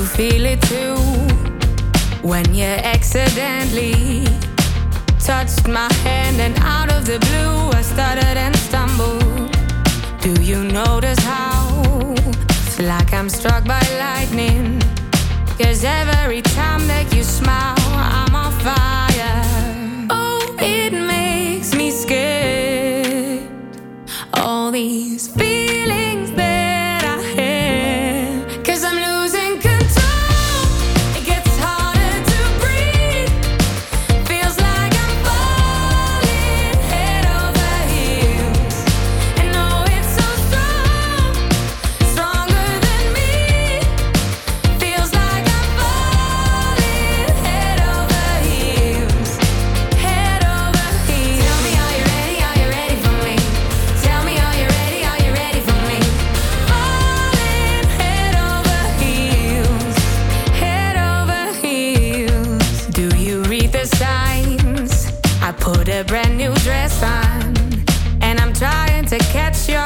You feel it too when you accidentally touched my hand and out of the blue I stuttered and stumbled? Do you notice how? Feel like I'm struck by lightning. Cause every time that you smile, I'm on fire. Oh, it makes me scared. All these feelings catch your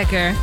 lekker.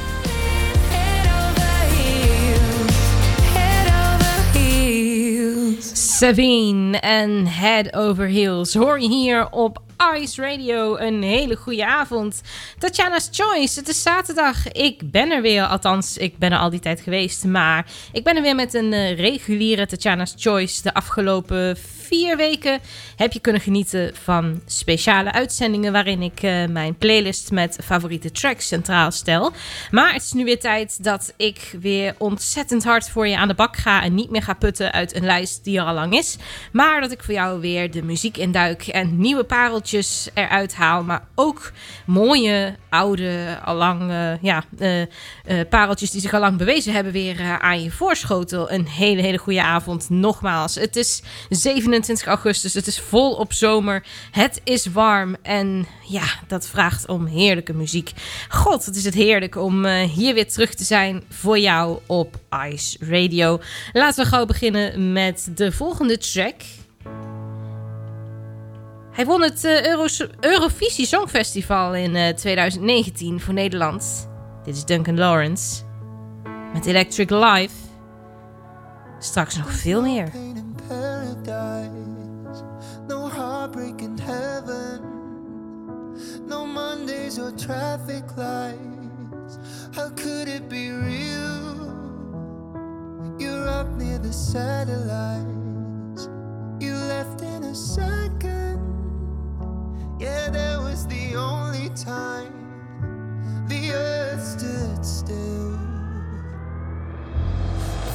Savine en Head Over Heels hoor je hier op Ice Radio. Een hele goede avond. Tatjana's Choice, het is zaterdag. Ik ben er weer, althans, ik ben er al die tijd geweest. Maar ik ben er weer met een eh, reguliere Tatjana's Choice. De afgelopen vier weken heb je kunnen genieten van speciale uitzendingen... waarin ik eh, mijn playlist met favoriete tracks centraal stel. Maar het is nu weer tijd dat ik weer ontzettend hard voor je aan de bak ga... en niet meer ga putten uit een lijst die er al lang is. Maar dat ik voor jou weer de muziek induik en nieuwe pareltjes eruit haal. Maar ook mooie, oude, allang eh, eh, pareltjes die zich al lang bewezen hebben... weer eh, aan je voorschotel. Een hele, hele goede avond. Nogmaals, het is 27 augustus. Het is volop zomer. Het is warm. En ja, dat vraagt om heerlijke muziek. God, wat is het heerlijk om hier weer terug te zijn voor jou op Ice Radio. Laten we gauw beginnen met de volgende track. Hij won het eh, Euro- Eurovisie Songfestival in eh, 2019 voor Nederland. Dit is Duncan Lawrence met Electric Life. Straks nog veel meer. no heartbreak in heaven, no Mondays or traffic lights. How could it be real? You're up near the satellites, you left in a second. Yeah, that was the only time the earth stood still.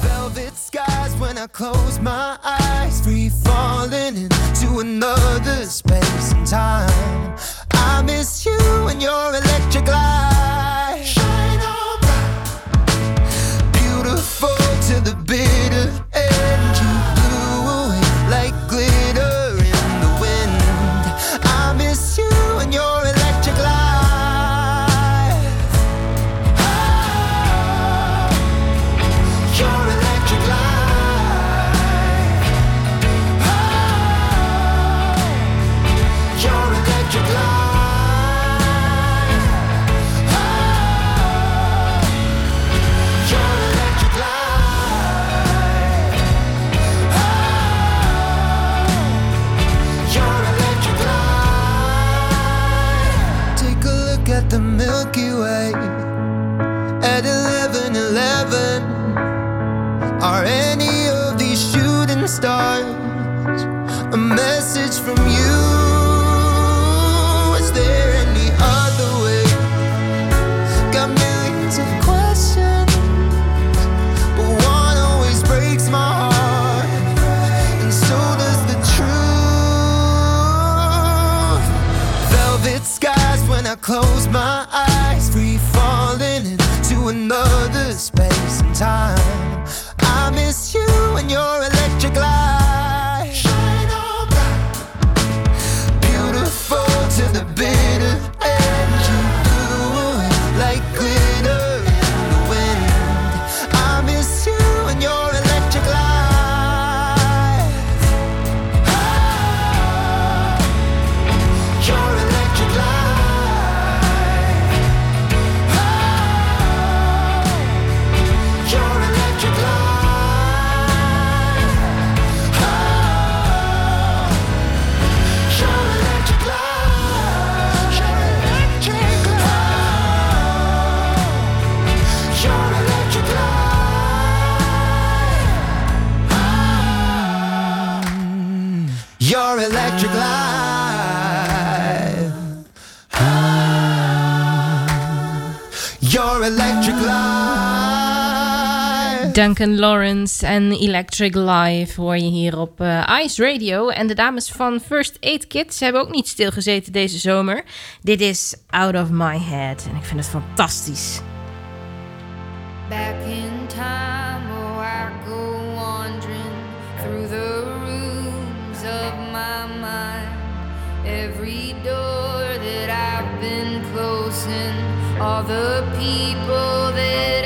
velvet skies when I close my eyes, free falling into another space and time. I miss you and your electric light. Shine on bright, beautiful to the bitter Duncan Lawrence en Electric Live hoor je hier op eh, Ice Radio. En de dames van First Aid Kids hebben ook niet stilgezeten deze zomer. Dit is Out of My Head en ik vind het fantastisch. Back in time, oh, I go wandering through the rooms of my mind. Every door that I've been closing, all the people that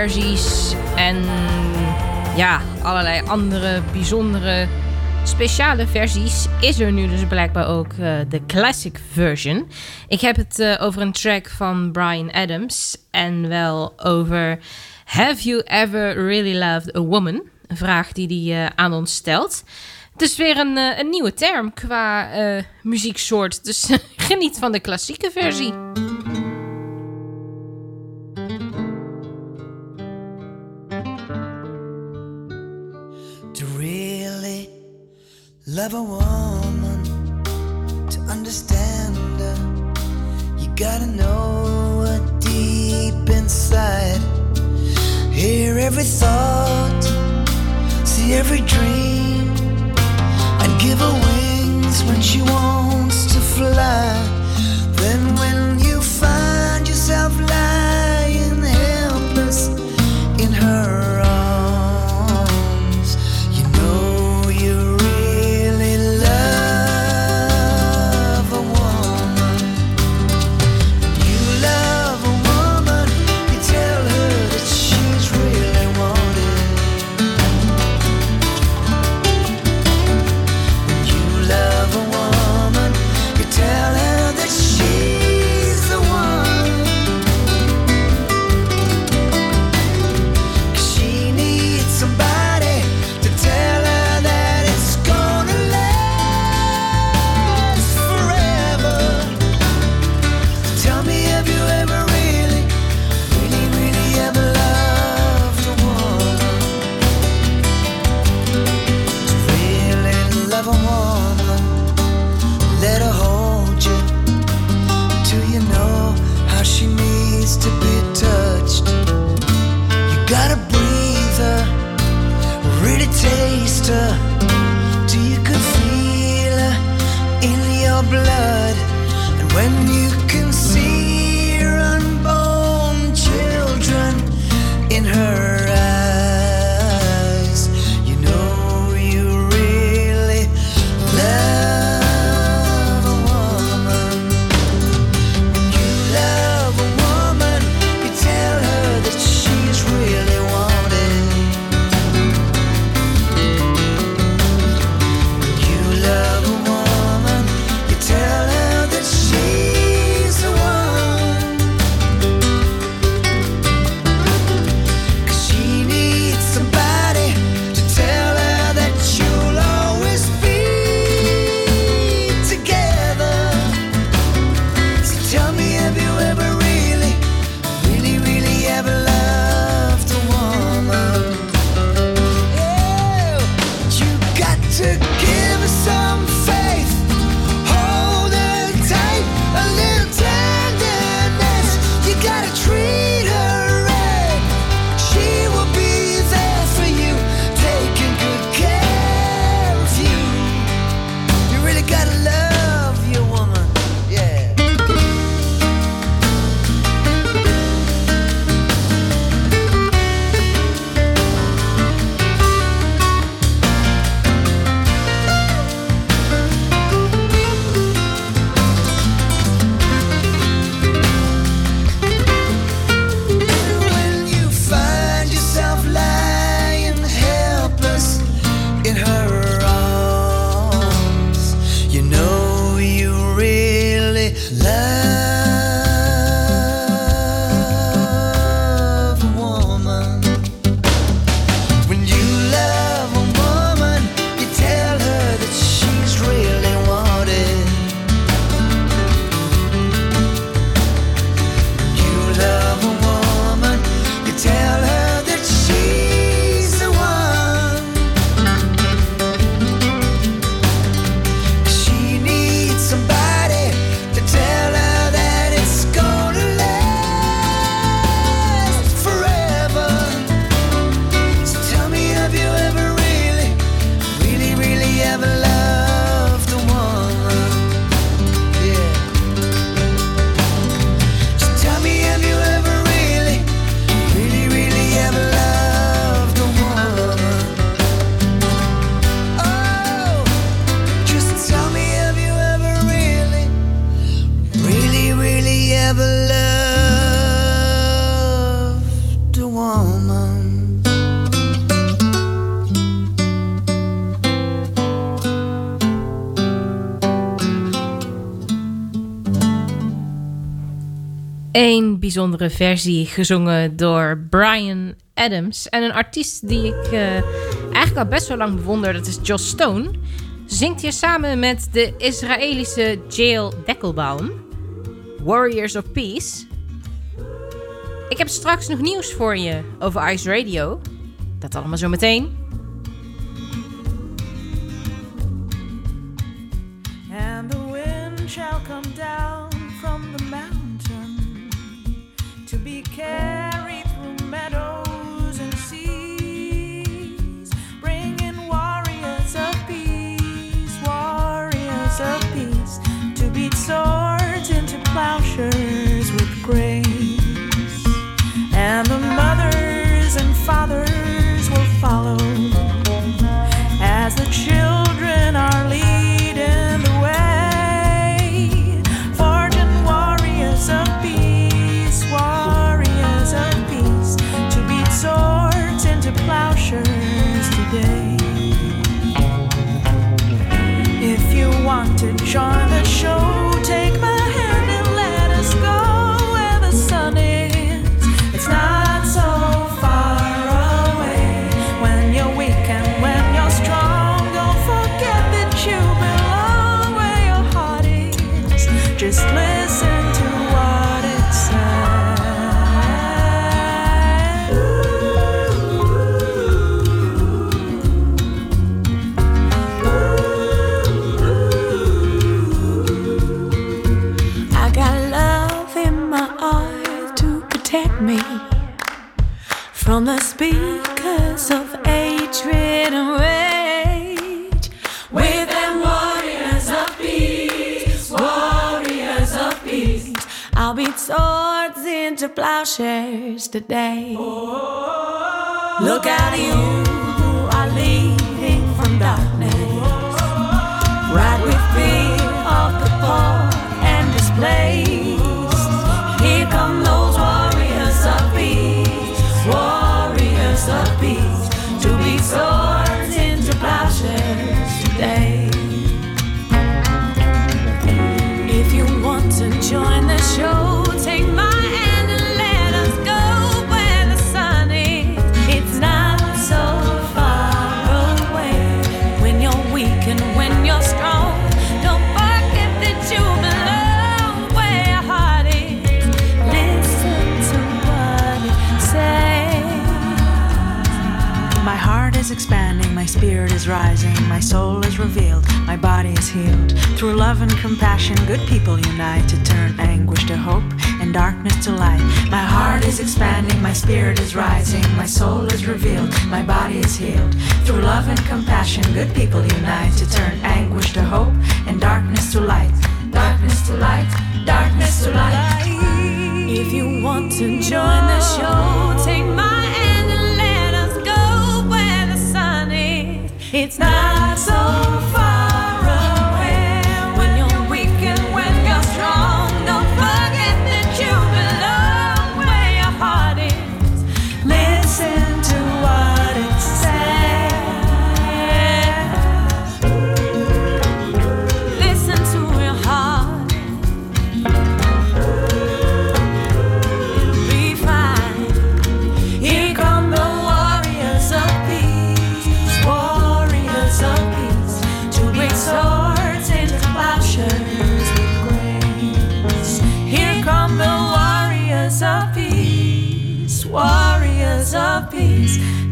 versies en ja, allerlei andere bijzondere speciale versies is er nu dus blijkbaar ook eh, de classic version. Ik heb het eh, over een track van Brian Adams en wel over Have You Ever Really Loved a Woman? Een vraag die hij eh, aan ons stelt. Het is weer een, een nieuwe term qua muzieksoort, dus geniet van de klassieke versie. love a woman, to understand her, you gotta know her deep inside. Hear every thought, see every dream, and give her wings when she wants to fly. Then when you find yourself lying. to be touched. You gotta breathe her, really taste her, you can feel her in your blood. And when you bijzondere versie gezongen door Brian Adams. En een artiest die ik eh, eigenlijk al best wel lang bewonder, dat is Joss Stone. Zingt hier samen met de Israëlische Jail Deckelbaum. Warriors of Peace. Ik heb straks nog nieuws voor je over Ice Radio. Dat allemaal zo meteen. into plowshares today. Look at you who are leading from darkness. expanding, my spirit is rising, my soul is revealed, my body is healed. Through love and compassion, good people unite to turn anguish to hope and darkness to light. My heart is expanding, my spirit is rising, my soul is revealed, my body is healed. Through love and compassion, good people unite to turn anguish to hope and darkness to light. Darkness to light, darkness to light. If you want to join the show, take my It's not so far.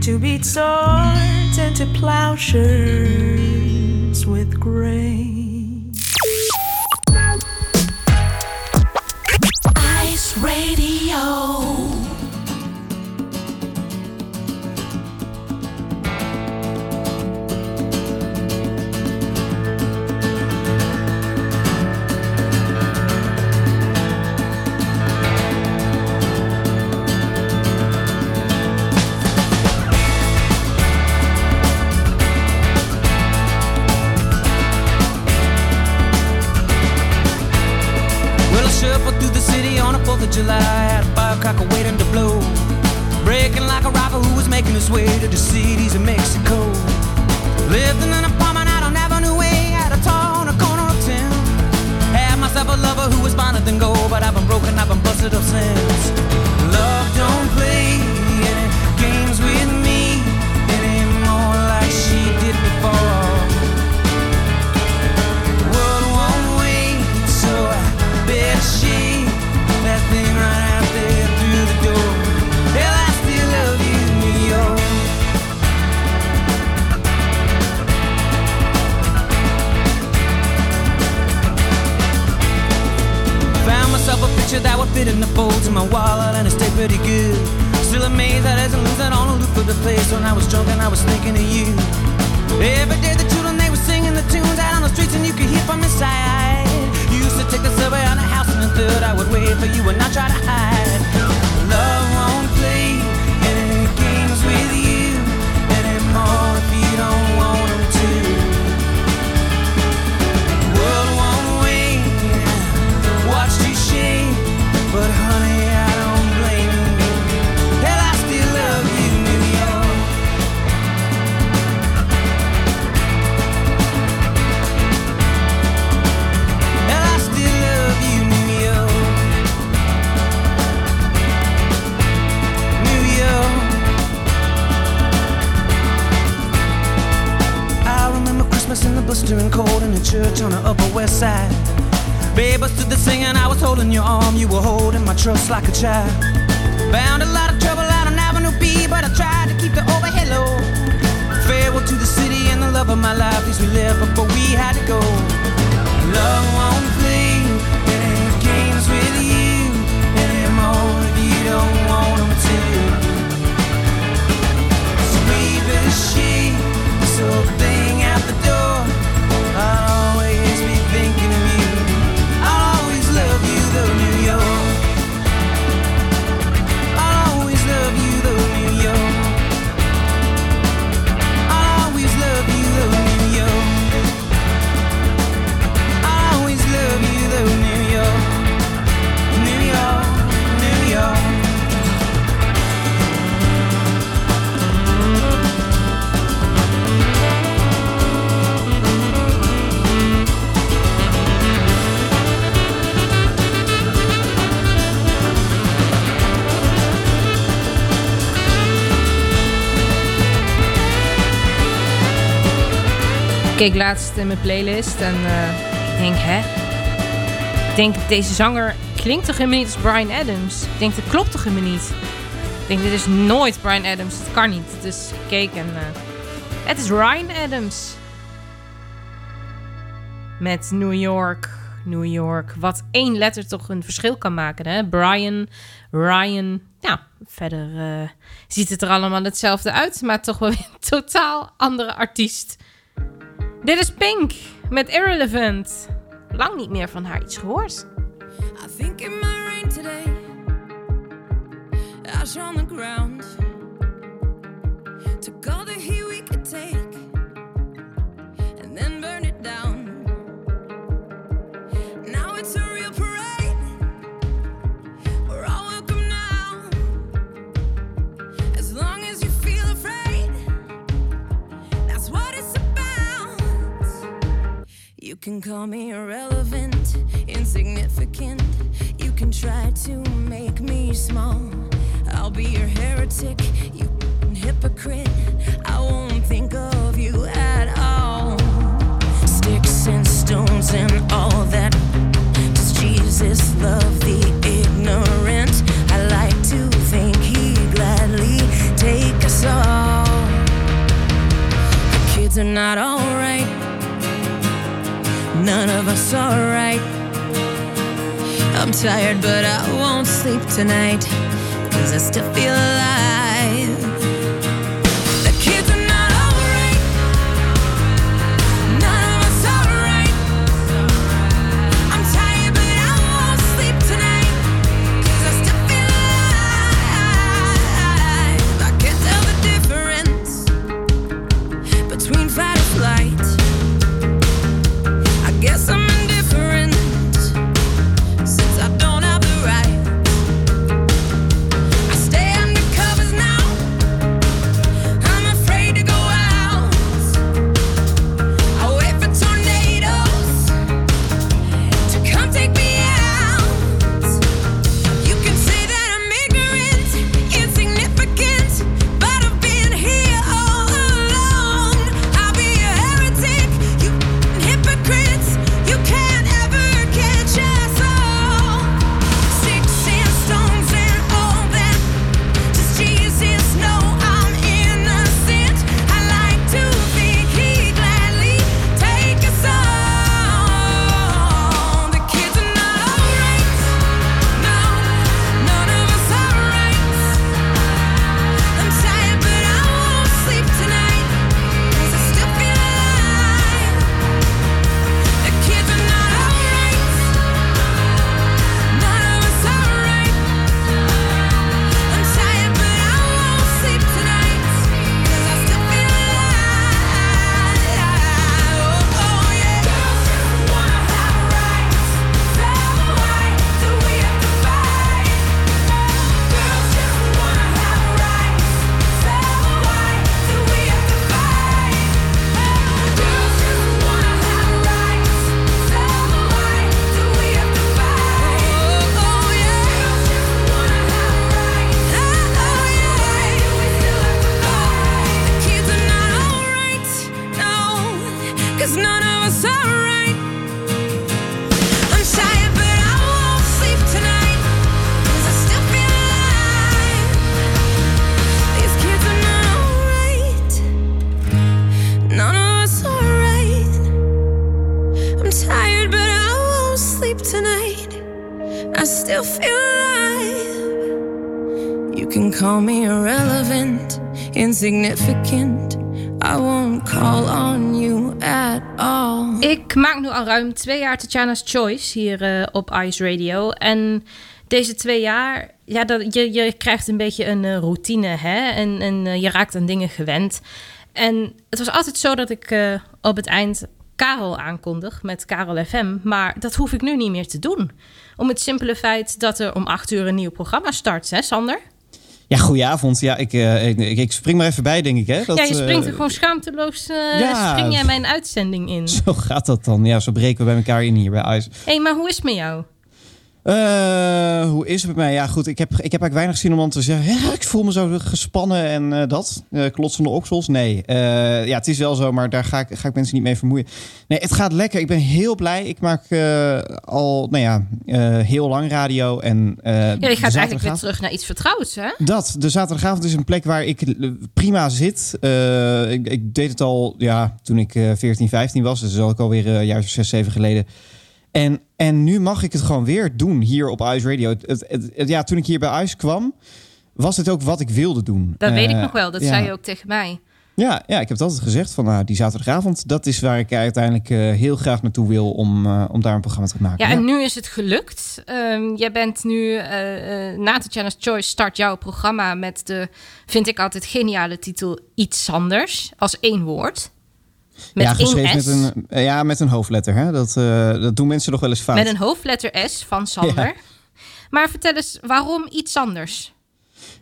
to beat swords and to plowshares with grain. Try to trust like a child. Keek laatst in mijn playlist en eh, ik denk, hè? Ik denk, deze zanger klinkt toch helemaal niet als Brian Adams? Ik denk, dat klopt toch helemaal niet? Ik denk, dit is nooit Brian Adams. Het kan niet. Dus ik keek en eh, het is Ryan Adams. Met New York, New York. Wat één letter toch een verschil kan maken, hè? Brian, Ryan. Ja, verder eh, ziet het er allemaal hetzelfde uit, maar toch wel weer een totaal andere artiest. Dit is Pink met Irrelevant. Lang niet meer van haar iets gehoord. I think it might rain today. Ash on the ground. Took all the heat we could take can call me irrelevant, insignificant. You can try to make me small. I'll be your heretic, you hypocrite. I won't think of you at all. Sticks and stones and all that. Does Jesus love the ignorant? I like to think he gladly take us all. The kids are not alright. None of us are right. I'm tired, but I won't sleep tonight. Cause I still feel alive. Insignificant. I won't call on you at all. Ik maak nu al ruim twee jaar Tatjana's Choice hier eh, op Ice Radio. En deze twee jaar, ja, dat, je, je krijgt een beetje een eh, routine, hè? En, en eh, je raakt aan dingen gewend. En het was altijd zo dat ik op het eind Karel aankondig met Karel FM. Maar dat hoef ik nu niet meer te doen. Om het simpele feit dat er om acht uur een nieuw programma start, hè Sander? Ja, goedenavond. Ja, ik, eh, ik, ik, spring maar even bij, denk ik. Hè? Dat, ja, je springt er eh, gewoon schaamteloos, eh, ja. spring jij mijn uitzending in. Zo gaat dat dan. Ja, zo breken we bij elkaar in hier bij Ice. Hé, hey, maar hoe is het met jou? Eh, hoe is het met mij? Ja, goed. Ik heb, ik heb eigenlijk weinig zin om dan te zeggen. Ja, ik voel me zo gespannen en eh, dat. Uh, klotsende oksels. Nee. Ja, het is wel zo, maar daar ga ik, ga ik mensen niet mee vermoeien. Nee, het gaat lekker. Ik ben heel blij. Ik maak al, nou ja, heel lang radio. En, Ja, je gaat eigenlijk weer terug naar iets vertrouwds, hè? Dat, de zaterdagavond is een plek waar ik prima zit. Ik, ik deed het al ja, toen ik eh 14, 15 was. Dus dat is ook alweer of 6, 7 geleden. En, en nu mag ik het gewoon weer doen hier op Ice Radio. Het, het, het- het- ja, toen ik hier bij Ice kwam, was het ook wat ik wilde doen. Dat weet ik Eh, nog wel, dat ja. zei je ook tegen mij. Ja, ja, ik heb het altijd gezegd van nou, die zaterdagavond, dat is waar ik uiteindelijk eh, heel graag naartoe wil om, eh, om daar een programma te maken. Ja, en nu is het gelukt. Ehm, jij bent nu, eh na Tatjana's Choice start jouw programma met de, vind ik altijd geniale titel, Iets Anders, als één woord. Met ja, geschreven met een, ja, met een hoofdletter. Hè? Dat, eh, dat doen mensen nog wel eens fout. met een hoofdletter S van Sander. Maar vertel eens, waarom Iets Anders?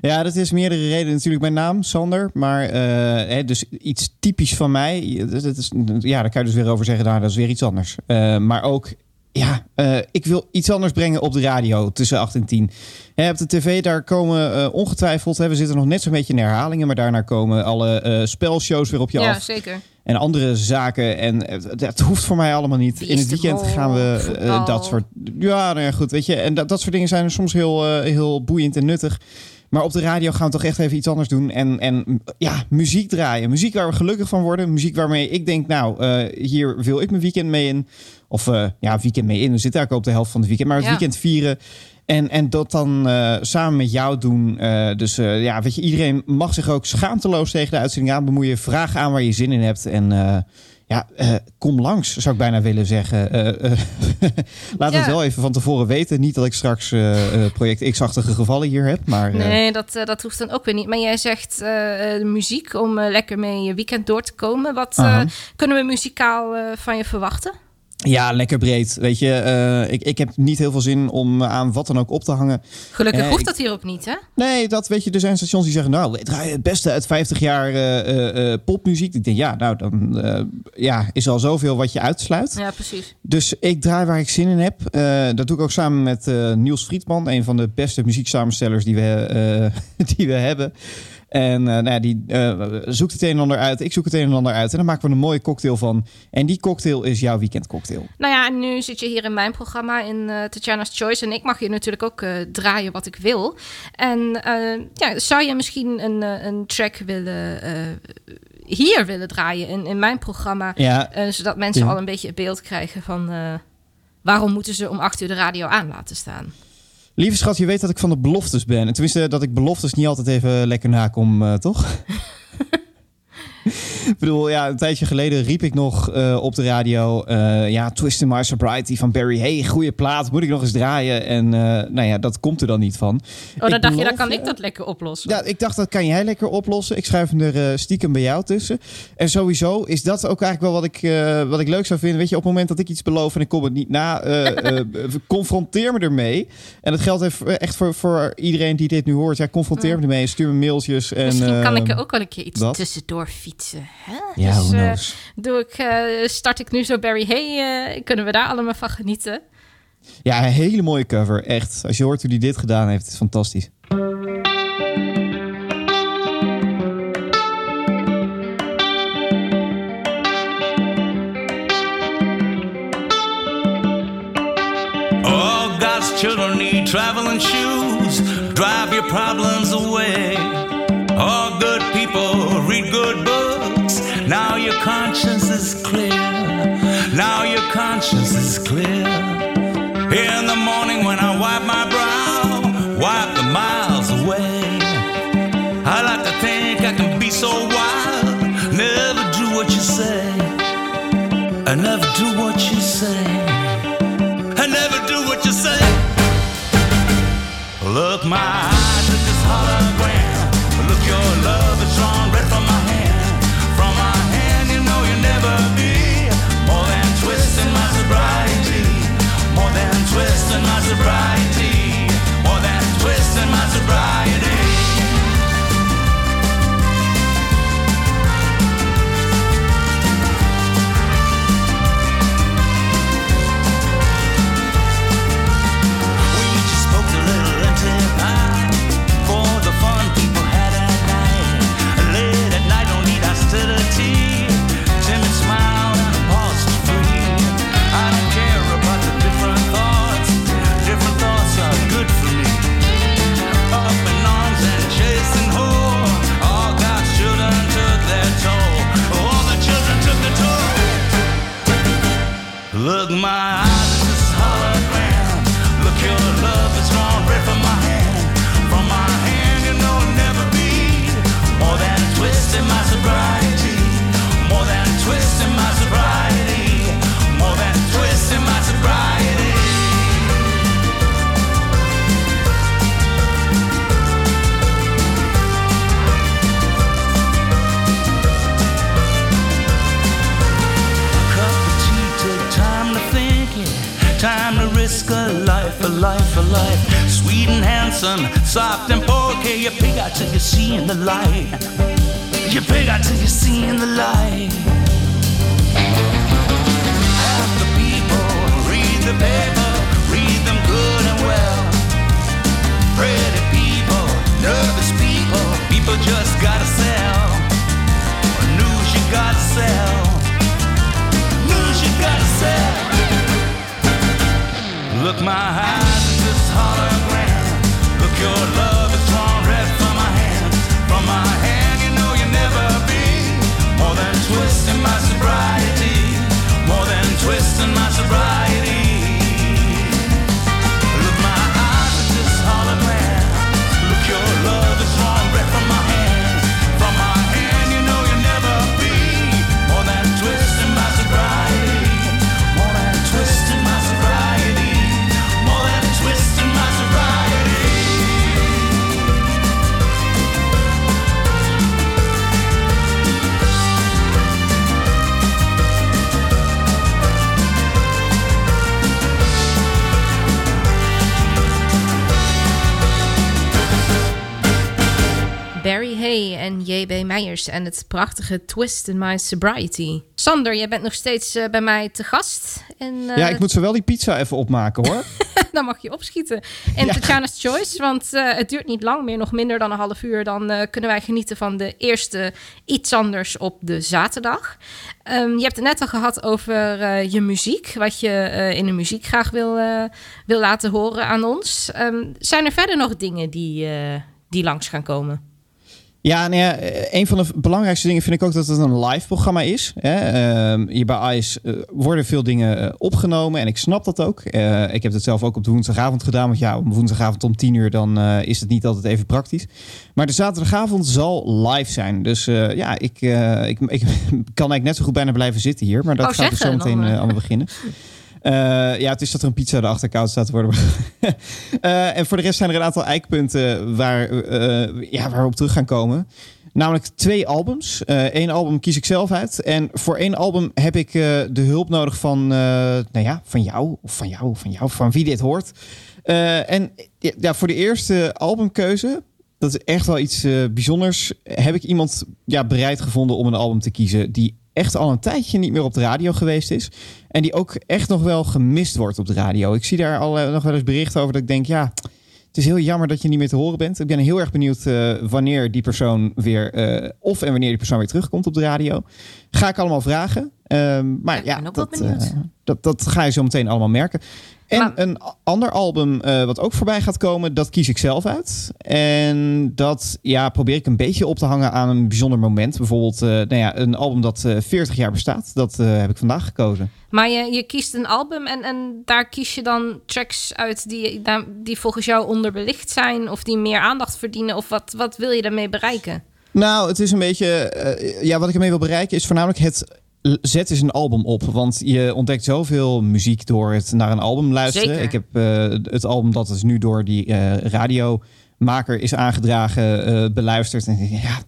Ja, dat is meerdere redenen. Natuurlijk mijn naam, Sander. Maar hè, dus iets typisch van mij. Dat is, ja, daar kan je dus weer over zeggen. Nou, dat is weer iets anders. Eh, maar ook, ja, ik wil iets anders brengen op de radio tussen 8 en 10. Hè, op de tv, daar komen ongetwijfeld... Hè, we zitten nog net zo'n beetje in herhalingen... maar daarna komen alle spelshows weer op je ja, af. zeker. En andere zaken. En het, het hoeft voor mij allemaal niet. In het weekend gaan we eh, dat soort. Ja, nou ja, goed. Weet je. En dat, dat soort dingen zijn soms heel, eh, heel boeiend en nuttig. Maar op de radio gaan we toch echt even iets anders doen. En, en ja, muziek draaien. Muziek waar we gelukkig van worden. Muziek waarmee ik denk, nou, eh, hier wil ik mijn weekend mee in. Of ja, weekend mee in. We zitten eigenlijk op de helft van het weekend. Maar het Ja. weekend vieren. En, en dat dan eh, samen met jou doen. Eh, dus eh, ja, weet je, iedereen mag zich ook schaamteloos tegen de uitzending aan bemoeien. Vraag aan waar je zin in hebt. En ja, kom langs, zou ik bijna willen zeggen. Laat Ja. het wel even van tevoren weten. Niet dat ik straks project X-achtige gevallen hier heb. Maar Nee, dat, dat hoeft dan ook weer niet. Maar jij zegt muziek om lekker mee je weekend door te komen. Wat kunnen we muzikaal van je verwachten? Ja, lekker breed. Weet je, eh, ik, ik heb niet heel veel zin om aan wat dan ook op te hangen. Gelukkig Eh, hoeft ik- dat hier ook niet, hè? Nee, dat weet je. Er zijn stations die zeggen, nou, we draaien het beste uit 50 jaar eh, eh, eh, popmuziek. Ik denk, ja, nou, dan eh, ja, is er al zoveel wat je uitsluit. Ja, precies. Dus ik draai waar ik zin in heb. Eh, dat doe ik ook samen met eh, Niels Friedman, een van de beste muzieksamenstellers die we, eh, die we hebben. En eh, nou die eh, zoekt het een en ander uit. Ik zoek het een en ander uit. En dan maken we een mooie cocktail van. En die cocktail is jouw weekendcocktail. Nou ja, en nu zit je hier in mijn programma in eh Tatjana's Choice. En ik mag hier natuurlijk ook draaien wat ik wil. En ja, zou je misschien een, een track willen, hier willen draaien in, in mijn programma? Ja, zodat mensen Ja. al een beetje beeld krijgen van... waarom moeten ze om acht uur de radio aan laten staan? Lieve schat, je weet dat ik van de beloftes ben. En tenminste, dat ik beloftes niet altijd even lekker nakom, eh, toch? Ik bedoel, ja, een tijdje geleden riep ik nog eh, op de radio... eh, ja, Twist in My Sobriety van Barry Hey, goede plaat, moet ik nog eens draaien? En eh, nou ja, dat komt er dan niet van. Oh, dan Ik dacht je, dan kan ik dat lekker oplossen. Ja, ik dacht dat kan jij lekker oplossen. Ik schrijf hem er stiekem bij jou tussen. En sowieso is dat ook eigenlijk wel wat ik, wat ik leuk zou vinden. Weet je, op het moment dat ik iets beloof en ik kom het niet na, confronteer me ermee. En dat geldt echt voor, voor iedereen die dit nu hoort. Ja, confronteer me ermee. Stuur me mailtjes. En, Misschien kan ik eh, er ook wel een keer iets dat? tussendoor fietsen. Hè? Ja, dus, who eh, knows. doe ik, eh, start ik nu zo Barry Hey, eh, kunnen we daar allemaal van genieten? Ja, een hele mooie cover. Echt. Als je hoort hoe hij dit gedaan heeft, het is fantastisch. All God's children need traveling shoes. Drive your problems away. All good people read good books. Now your conscience is clear. Now your conscience is clear. In the morning when I wipe my brow, wipe the miles away. I like to think I can be so wild, never do what you say. I never do what you say. I never do what you say. Look, my eyes at this hologram. surprise a life, a life. Sweet and handsome, soft and porky. You pick out till you see in the light. You pick out till you see in the light. Half the people read the paper, read them good and well. Pretty people, nervous people, people just gotta sell. News you gotta sell news you gotta sell. Look, my eyes at this hologram. Look, your love is drawn red from my hand. From my hand, you know you never be more than twisting my sobriety. More than twisting my sobriety. Hay en J.B. Meijers en het prachtige Twist in My Sobriety. Sander, jij bent nog steeds eh, bij mij te gast. En, eh, Ja, ik moet zo wel die pizza even opmaken hoor. dan mag je opschieten. En Tatjana's Choice, want eh, het duurt niet lang meer, nog minder dan een half uur. Dan kunnen wij genieten van de eerste iets anders op de zaterdag. Ehm, je hebt het net al gehad over je muziek, wat je in de muziek graag wil, wil laten horen aan ons. Ehm, zijn er verder nog dingen die, die langs gaan komen? Ja, nou ja, eh, een van de belangrijkste dingen vind ik ook dat het een live programma is. Hè. Ehm, hier bij ICE eh, worden veel dingen eh, opgenomen en ik snap dat ook. Ik heb het zelf ook op de woensdagavond gedaan. Want ja, op woensdagavond om 10 uur dan is het niet altijd even praktisch. Maar de zaterdagavond zal live zijn. Dus ja, ik, ik, ik kan eigenlijk net zo goed bijna blijven zitten hier. Maar dat Oh, gaat zo meteen allemaal beginnen. Eh, ja, het is dat er een pizza erachter koud staat te worden. Eh, en voor de rest zijn er een aantal eikpunten waar, eh, ja, waar we op terug gaan komen. Namelijk twee albums. Eén album kies ik zelf uit. En voor één album heb ik de hulp nodig van, nou ja, van jou. Of van jou, van jou, van wie dit hoort. En ja, voor de eerste albumkeuze, dat is echt wel iets bijzonders. Heb ik iemand ja, bereid gevonden om een album te kiezen die echt al een tijdje niet meer op de radio geweest is. En die ook echt nog wel gemist wordt op de radio. Ik zie daar al eh, nog wel eens berichten over dat ik denk, ja, het is heel jammer dat je niet meer te horen bent. Ik ben heel erg benieuwd eh, wanneer die persoon weer, eh, of en wanneer die persoon weer terugkomt op de radio. Ga ik allemaal vragen. Ehm, maar ja, ben ook wel dat, benieuwd. dat, dat ga je zo meteen allemaal merken. En Maar- een ander album eh, wat ook voorbij gaat komen, dat kies ik zelf uit. En dat ja, probeer ik een beetje op te hangen aan een bijzonder moment. Bijvoorbeeld eh, nou ja, een album dat eh 40 jaar bestaat. Dat heb ik vandaag gekozen. Maar je, je kiest een album en, en daar kies je dan tracks uit die, die volgens jou onderbelicht zijn of die meer aandacht verdienen. Of wat, wat wil je daarmee bereiken? Nou, het is een beetje. ja, wat ik ermee wil bereiken is voornamelijk het. Zet eens een album op. Want je ontdekt zoveel muziek door het naar een album luisteren. Zeker. Ik heb eh, het album dat is nu door die eh, radiomaker is aangedragen, eh, beluisterd. En ja,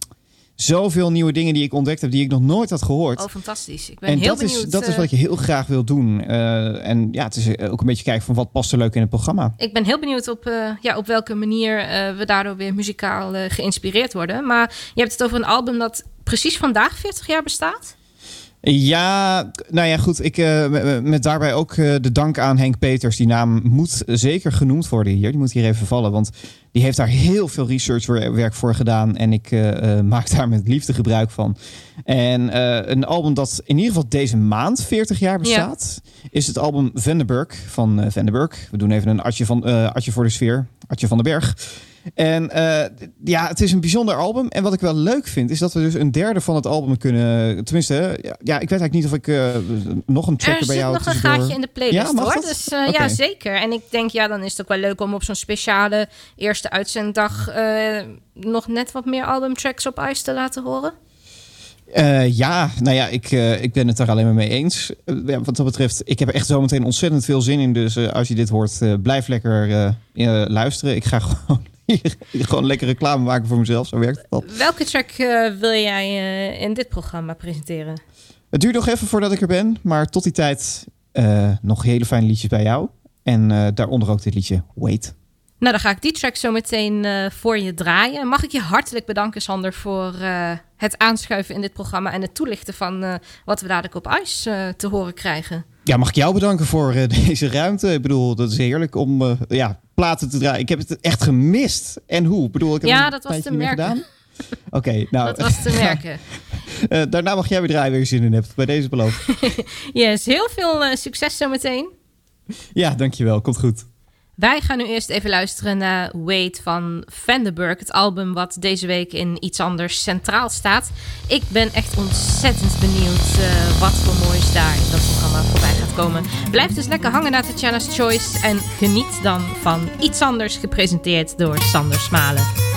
zoveel nieuwe dingen die ik ontdekt heb die ik nog nooit had gehoord. Oh, fantastisch. Ik ben en heel dat, benieuwd. is, dat is wat je heel graag wil doen. En ja, het is ook een beetje kijken van wat past er leuk in het programma. Ik ben heel benieuwd op, ja, op welke manier we daardoor weer muzikaal geïnspireerd worden. Maar je hebt het over een album dat precies vandaag 40 jaar bestaat. Ja, nou ja, goed. Ik, eh, met, daarbij ook eh, de dank aan Henk Peters. Die naam moet zeker genoemd worden hier. Die moet hier even vallen. Want die heeft daar heel veel researchwerk voor gedaan. En ik eh, maak daar met liefde gebruik van. En een album dat in ieder geval deze maand 40 jaar bestaat... is het album Vandenberg van Vandenberg. We doen even een atje, van, atje voor de sfeer. Atje van den Berg. En eh, ja, het is een bijzonder album. En wat ik wel leuk vind, is dat we dus een derde van het album kunnen... Tenminste, ja, ja, ik weet eigenlijk niet of ik eh, nog een tracker er bij zit jou nog een gaatje in de playlist Ja, hoor. dat? Dus eh, ja, zeker. En ik denk, ja, dan is het ook wel leuk om op zo'n speciale eerste uitzenddag nog net wat meer albumtracks op ice te laten horen. Ja, nou ja, ik, ik ben het daar alleen maar mee eens. Ja, wat dat betreft, ik heb er echt zometeen ontzettend veel zin in. Dus als je dit hoort, blijf lekker luisteren. Ik ga gewoon, gewoon lekker reclame maken voor mezelf. Zo werkt het al. Welke track eh, wil jij eh, in dit programma presenteren? Het duurt nog even voordat ik er ben. Maar tot die tijd eh, nog hele fijne liedjes bij jou. En daaronder ook dit liedje Wait. Nou, dan ga ik die track zo meteen voor je draaien. Mag ik je hartelijk bedanken, Sander, voor het aanschuiven in dit programma en het toelichten van wat we dadelijk op ice te horen krijgen. Ja, mag ik jou bedanken voor deze ruimte. Ik bedoel, dat is heerlijk om ja, platen te draaien. Ik heb het echt gemist. En hoe? Ik bedoel, ik heb Ja, dat was te merken. gedaan. Oké, nou. Dat was te merken. eh, daarna mag jij weer draaien waar je zin in hebt. Bij deze beloof. Yes, heel veel eh, succes zometeen. ja, dankjewel. Komt goed. Wij gaan nu eerst even luisteren naar Wait van Vandenberg. Het album wat deze week in iets anders centraal staat. Ik ben echt ontzettend benieuwd eh, wat voor moois daar in dat programma voorbij gaat komen. Blijf dus lekker hangen naar Tatjana's Choice. En geniet dan van iets anders gepresenteerd door Sander Smalen.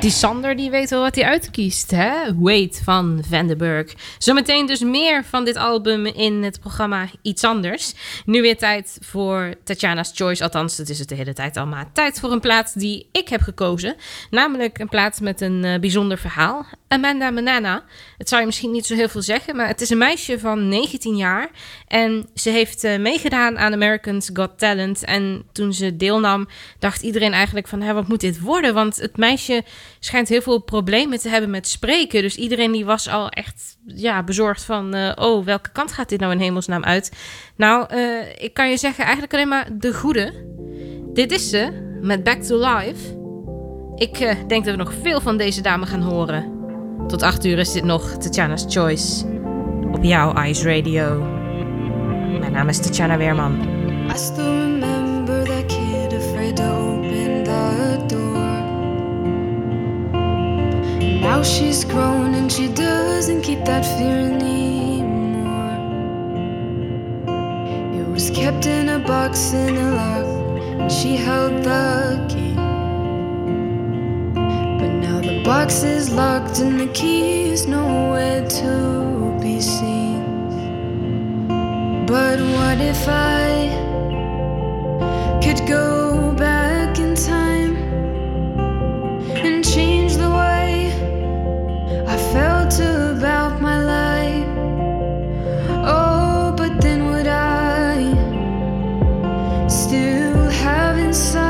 Die Sander die weet wel wat hij uitkiest, hè? Wait van Vandenberg. Zometeen dus meer van dit album in het programma Iets Anders. Nu weer tijd voor Tatjana's Choice. Althans, het is het de hele tijd al, maar tijd voor een plaats die ik heb gekozen. Namelijk een plaats met een uh, bijzonder verhaal. Amanda Manana. Het zou je misschien niet zo heel veel zeggen, maar het is een meisje van 19 jaar. En ze heeft uh, meegedaan aan Americans Got Talent. En toen ze deelnam, dacht iedereen eigenlijk van, hé, wat moet dit worden? Want het meisje schijnt heel veel problemen te hebben met spreken. Dus iedereen die was al echt ja, bezorgd van... Uh, oh, welke kant gaat dit nou in hemelsnaam uit? Nou, uh, ik kan je zeggen eigenlijk alleen maar de goede. Dit is ze, met Back to Life. Ik denk dat we nog veel van deze dame gaan horen. Tot 8 uur is dit nog Tatjana's Choice. Op jouw Ice Radio. Mijn naam is Tatjana Weerman. I still remember that kid afraid to open the door. Now she's grown and she doesn't keep that fear anymore. It was kept in a box in a lock, and she held the key. The box is locked and the key is nowhere to be seen. But what if I could go back in time and change the way I felt about my life? Oh, but then would I still have inside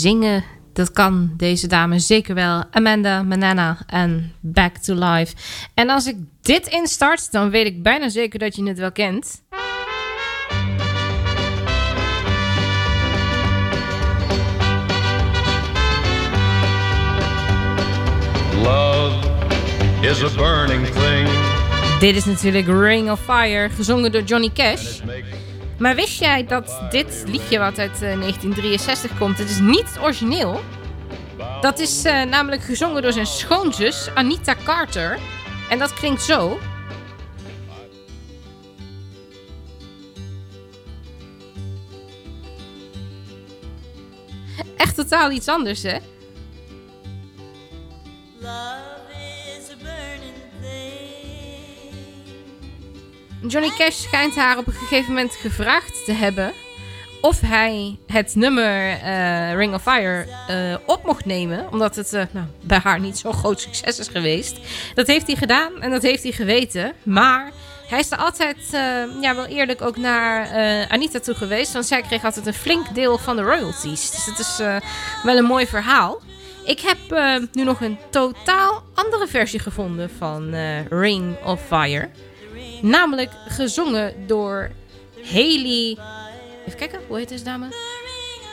Zingen, dat kan deze dame zeker wel. Amanda Manana en Back to Life. En als ik dit instart, dan weet ik bijna zeker dat je het wel kent. Love is a burning thing. Dit is natuurlijk Ring of Fire, gezongen door Johnny Cash. Maar wist jij dat dit liedje wat uit eh, 1963 komt, het is niet origineel? Dat is eh, namelijk gezongen door zijn schoonzus Anita Carter. En dat klinkt zo. echt totaal iets anders, hè? Johnny Cash schijnt haar op een gegeven moment gevraagd te hebben of hij het nummer eh, Ring of Fire eh, op mocht nemen. Omdat het eh, nou, bij haar niet zo'n groot succes is geweest. Dat heeft hij gedaan en dat heeft hij geweten. Maar hij is er altijd ja, wel eerlijk ook naar Anita toe geweest. Want zij kreeg altijd een flink deel van de royalties. Dus het is wel een mooi verhaal. Ik heb nu nog een totaal andere versie gevonden van Ring of Fire. Namelijk gezongen door Haley Even kijken, hoe heet deze dame?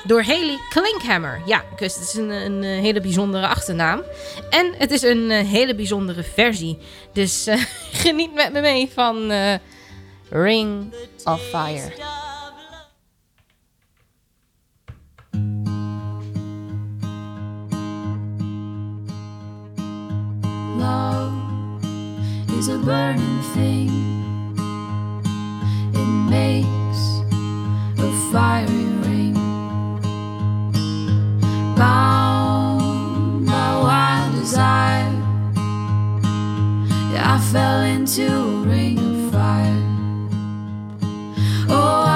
Door Haley Klinkhammer. Ja, kus, het is een, een, hele bijzondere achternaam. En het is een uh, hele bijzondere versie. Dus uh, geniet met me mee van Ring of Fire. Love is a burning thing. Makes a fiery ring. Bound by wild desire, yeah, I fell into a ring of fire. Oh,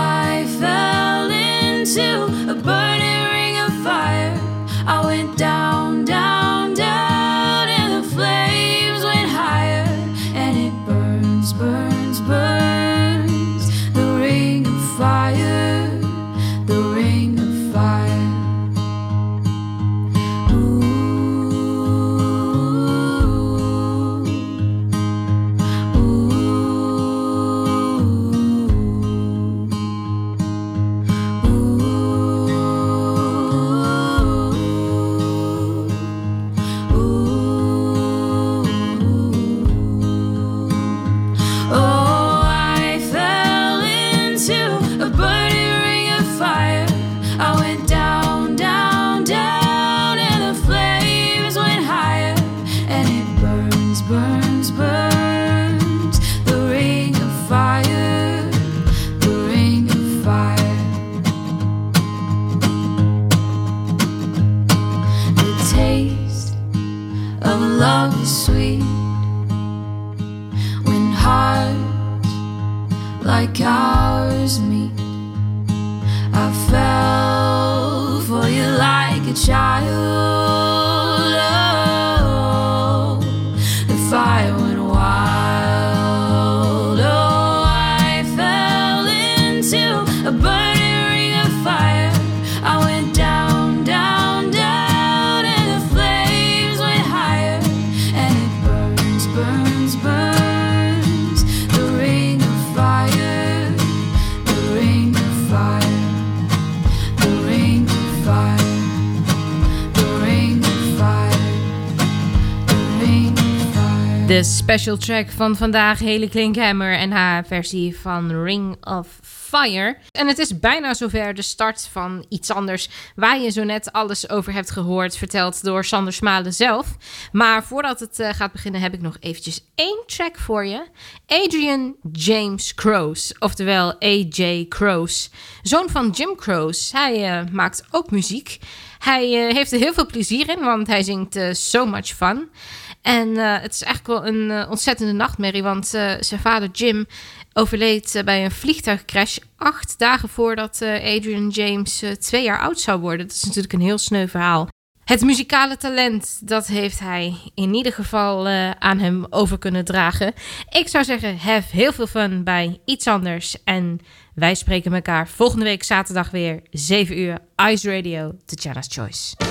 special track van vandaag, Hele Klinkhammer en haar versie van Ring of Fire. En het is bijna zover de start van iets anders waar je zo net alles over hebt gehoord, verteld door Sander Smalen zelf. Maar voordat het eh, gaat beginnen heb ik nog eventjes één track voor je. Adrian James Crows, oftewel AJ Crows, zoon van Jim Crows. Hij eh, maakt ook muziek. Hij eh, heeft er heel veel plezier in, want hij zingt So Much Fun. En eh, het is eigenlijk wel een eh, ontzettende nachtmerrie, want eh, zijn vader Jim overleed bij een vliegtuigcrash acht dagen voordat Adrian James twee jaar oud zou worden. Dat is natuurlijk een heel sneu verhaal. Het muzikale talent, dat heeft hij in ieder geval aan hem over kunnen dragen. Ik zou zeggen, have heel veel fun bij iets anders. En wij spreken elkaar volgende week zaterdag weer, 7 uur, Ice Radio, Tatjana's Choice.